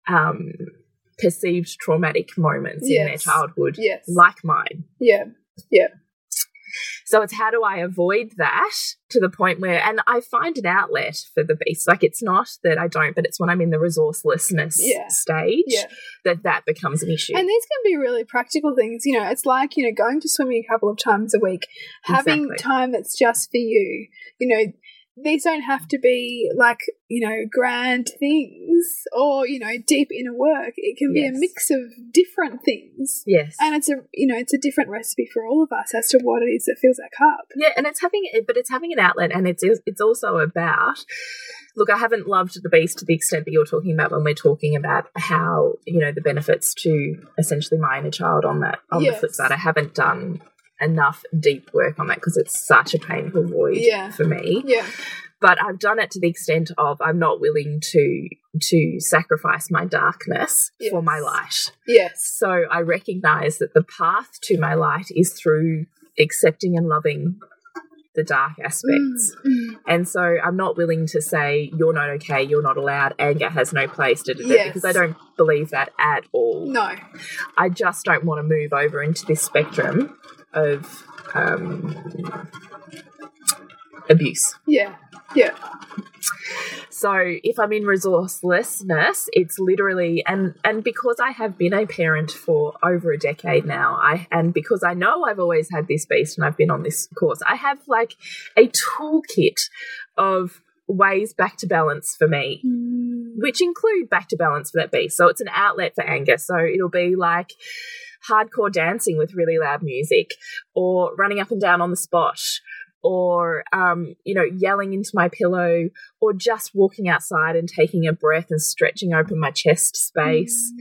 um perceived traumatic moments in their childhood Yes. like mine. Yeah, yeah. So it's how do I avoid that to the point where, and I find an outlet for the beast. Like it's not that I don't, but it's when I'm in the resourcelessness Yeah. stage Yeah. that that becomes an issue. And these can be really practical things. You know, it's like, you know, going to swimming a couple of times a week, having Exactly. time that's just for you. You know, these don't have to be like, you know, grand things or, you know, deep inner work. It can be a mix of different things. yes. And it's a, you know, it's a different recipe for all of us as to what it is that fills our cup. Yeah, and it's having it, but it's having an outlet, and it's it's also about. Look, I haven't loved the beast to the extent that you're talking about when we're talking about how you know the benefits to essentially my inner child. On that, on the flip side, I haven't done enough deep work on that because it's such a painful void Yeah. for me. Yeah. But I've done it to the extent of I'm not willing to to sacrifice my darkness for my light. Yes. So I recognize that the path to my light is through accepting and loving the dark aspects. Mm. And so I'm not willing to say, you're not okay, you're not allowed, anger has no place, da, da, da, Yes. because I don't believe that at all. No. I just don't want to move over into this spectrum of um, abuse. Yeah. Yeah. So if I'm in resourcelessness, it's literally and and because I have been a parent for over a decade now, I and because I know I've always had this beast and I've been on this course, I have like a toolkit of ways back to balance for me which include back to balance for that beast. So it's an outlet for anger. So it'll be like hardcore dancing with really loud music, or running up and down on the spot, or um, you know, yelling into my pillow, or just walking outside and taking a breath and stretching open my chest space,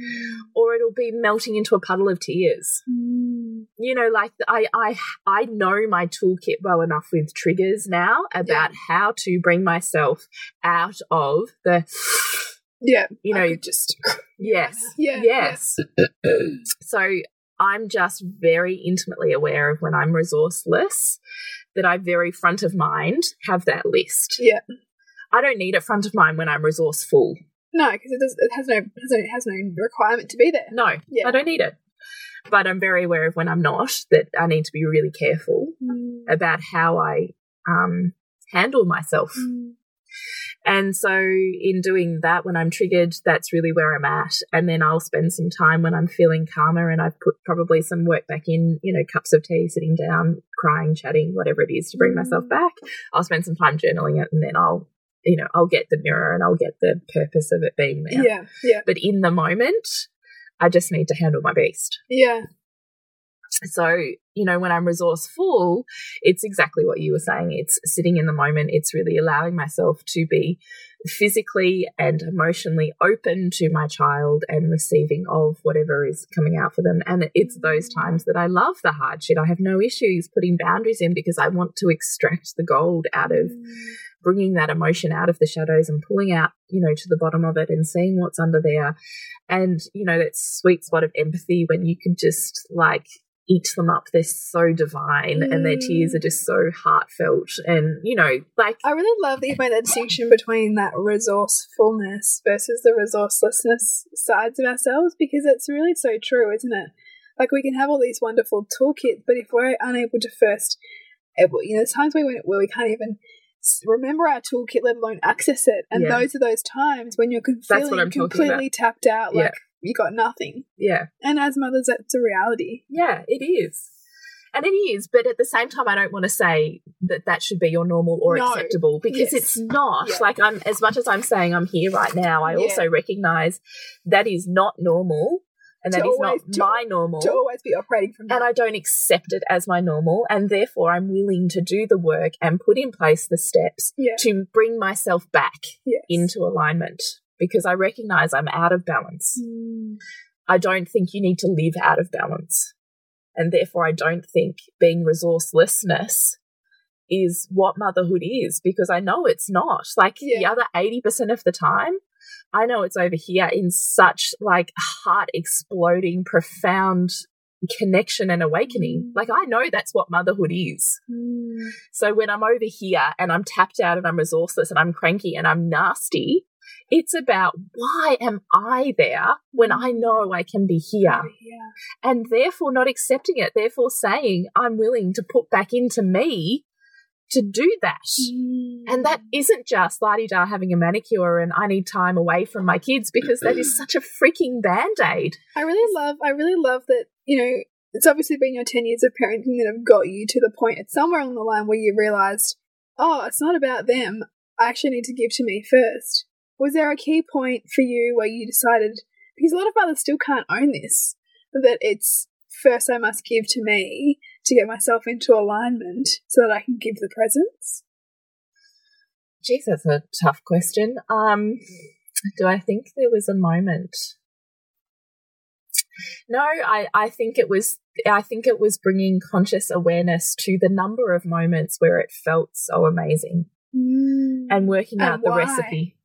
or it'll be melting into a puddle of tears. You know, like I I I know my toolkit well enough with triggers now about how to bring myself out of the Yeah. you know could just. yes Yeah. yes so i'm just very intimately aware of when i'm resourceless that i very front of mind have that list Yeah. i don't need it front of mind when i'm resourceful No, because it does. It has no. It has no, it has no requirement to be there. no Yeah. i don't need it but i'm very aware of when i'm not that i need to be really careful about how i um handle myself And so, in doing that, when I'm triggered, that's really where I'm at. And then I'll spend some time when I'm feeling calmer and I've put probably some work back in, you know, cups of tea, sitting down, crying, chatting, whatever it is to bring myself mm. back. I'll spend some time journaling it and then I'll, you know, I'll get the mirror and I'll get the purpose of it being there. Yeah. Yeah. But in the moment, I just need to handle my beast. Yeah. So, you know, when I'm resourceful, it's exactly what you were saying. It's sitting in the moment. It's really allowing myself to be physically and emotionally open to my child and receiving of whatever is coming out for them. And it's those times that I love the hard shit. I have no issues putting boundaries in because I want to extract the gold out of bringing that emotion out of the shadows and pulling out, you know, to the bottom of it and seeing what's under there. And, you know, that sweet spot of empathy when you can just like eat them up. They're so divine and their tears are mm. just so heartfelt. And, you know, like, I really love that you've made that distinction between that resourcefulness versus the resourcelessness sides of ourselves because it's really so true, isn't it? Like we can have all these wonderful toolkits, but if we're unable to first, eh, able, you know, there's times where we, where we can't even remember our toolkit, let alone access it, and Yeah. those are those times when you're con- That's what feeling completely tapped out, Yeah. You got nothing. yeah. And as mothers, that's a reality. Yeah, it is. And it is, but at the same time, I don't want to say that that should be your normal or No. acceptable because Yes. it's not. Yeah. Like I'm, as much as I'm saying I'm here right now, I Yeah. also recognize that is not normal, and To that is always- not to- my normal. To always be operating from and. I don't accept it as my normal, and therefore I'm willing to do the work and put in place the steps yeah. to bring myself back Yes. into alignment because I recognize I'm out of balance. Mm. I don't think you need to live out of balance. And therefore, I don't think being resourcelessness is what motherhood is because I know it's not. Like the other 80% of the time, I know it's over here in such like heart exploding, profound connection and awakening. Mm. Like I know that's what motherhood is. Mm. So when I'm over here and I'm tapped out and I'm resourceless and I'm cranky and I'm nasty, it's about why am I there when I know I can be here? Here. And therefore not accepting it, therefore saying I'm willing to put back into me to do that. And that mm. isn't just la da having a manicure and I need time away from my kids because that is such a freaking band aid. I really love I really love that, you know, it's obviously been your 10 years of parenting that have got you to the point at somewhere along the line where you realized, oh, it's not about them. I actually need to give to me first. Was there a key point for you where you decided, because a lot of mothers still can't own this, that it's first I must give to me to get myself into alignment so that I can give the presence? Geez, that's a tough question. Um, do I think there was a moment? No, I, I think it was I think it was bringing conscious awareness to the number of moments where it felt so amazing and working And out the why? recipe.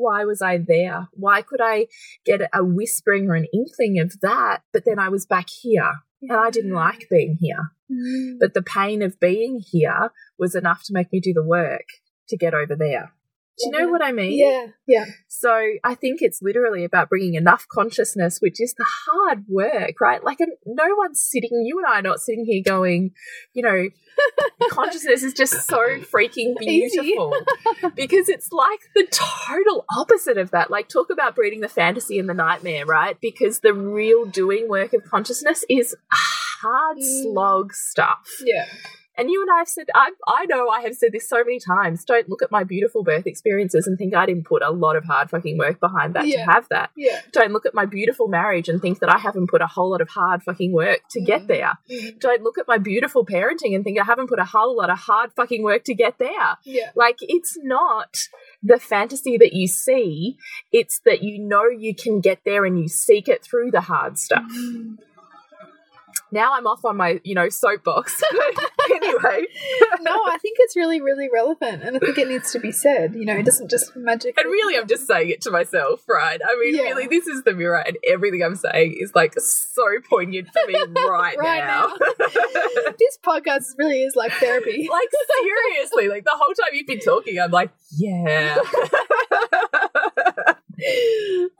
Why was I there? Why could I get a whispering or an inkling of that, but then I was back here and I didn't like being here. Mm. But the pain of being here was enough to make me do the work to get over there. Do you know what I mean? Yeah, yeah. So I think it's literally about bringing enough consciousness, which is the hard work, right? Like, no one's sitting, you and I are not sitting here going, you know, consciousness is just so freaking beautiful because it's like the total opposite of that. Like, talk about breeding the fantasy and the nightmare, right? Because the real doing work of consciousness is hard Mm. slog stuff. Yeah. And you and I have said, I, I know I have said this so many times. Don't look at my beautiful birth experiences and think I didn't put a lot of hard fucking work behind that Yeah. to have that. Yeah. Don't look at my beautiful marriage and think that I haven't put a whole lot of hard fucking work to get Mhm. there. Mhm. Don't look at my beautiful parenting and think I haven't put a whole lot of hard fucking work to get there. Yeah. Like, it's not the fantasy that you see, it's that you know you can get there and you seek it through the hard stuff. Now I'm off on my, you know, soapbox. anyway. no, I think it's really, really relevant, and I think it needs to be said. You know, it doesn't just magically. And really, I'm just saying it to myself, right? I mean, Yeah. really, this is the mirror, and everything I'm saying is like so poignant for me right, Right now. this podcast really is like therapy. like, seriously, like the whole time you've been talking, I'm like, yeah.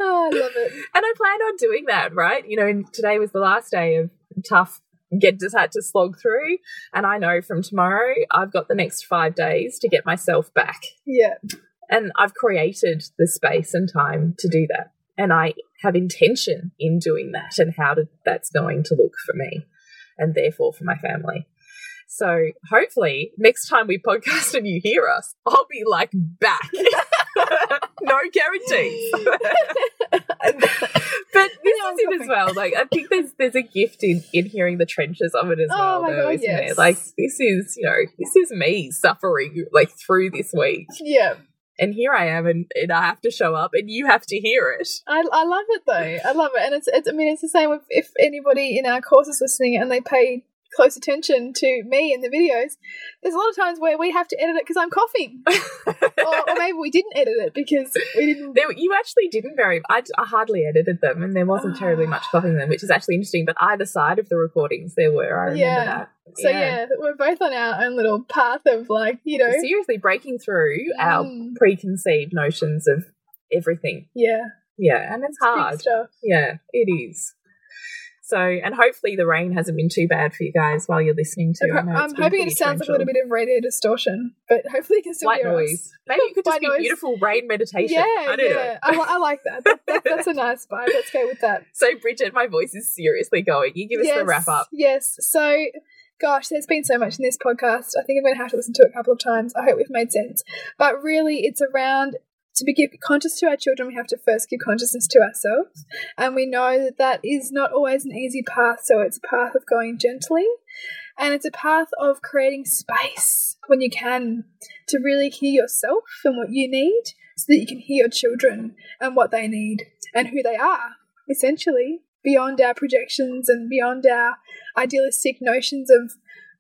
oh, I love it. and I plan on doing that, right? You know, and today was the last day of tough get just had to slog through and I know from tomorrow I've got the next 5 days to get myself back. Yeah, And I've created the space and time to do that. And I have intention in doing that and how to, that's going to look for me and therefore for my family. So hopefully next time we podcast and you hear us, I'll be like back. no guarantees. but this Yeah, is it as well. Like I think there's there's a gift in in hearing the trenches of it as Oh well. my though, God, isn't there? yes. Like this is you know this is me suffering like through this week yeah. and here I am, and, and I have to show up, and you have to hear it. I, I love it though. I love it, and it's, it's I mean it's the same with if anybody in our course is listening and they pay close attention to me in the videos. There's a lot of times where we have to edit it because I'm coughing, or, or maybe we didn't edit it because we didn't. There, you actually didn't very. I, I hardly edited them, and there wasn't terribly much copying them, which is actually interesting. But either side of the recordings, there were. I remember Yeah. that. So yeah. we're both on our own little path of like you know. seriously breaking through our Mm. preconceived notions of everything. Yeah, Yeah, and it's big hard. Yeah, it is. So, and hopefully the rain hasn't been too bad for you guys while you're listening to. I'm it's hoping it sounds like a little bit of radio distortion, but hopefully you can still white hear noise. Maybe it could just be noise. beautiful rain meditation. Yeah, I yeah. I, I like that. That, that. That's a nice vibe. Let's go with that. So, Bridget, my voice is seriously going. You give us the wrap up. Yes. So, gosh, there's been so much in this podcast. I think I'm going to have to listen to it a couple of times. I hope we've made sense. But really, it's around to be conscious to our children, we have to first give consciousness to ourselves. And we know that that is not always an easy path. So it's a path of going gently and it's a path of creating space when you can to really hear yourself and what you need so that you can hear your children and what they need and who they are, essentially, beyond our projections and beyond our idealistic notions of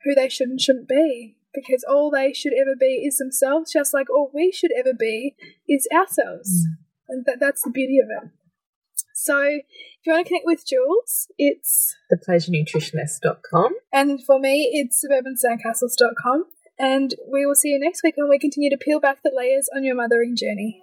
who they should and shouldn't be because all they should ever be is themselves, just like all we should ever be is ourselves. Mm. And that, that's the beauty of it. So if you want to connect with Jules, it's thepleasurenutritionist.com. And for me, it's suburbansandcastles.com. And we will see you next week when we continue to peel back the layers on your mothering journey.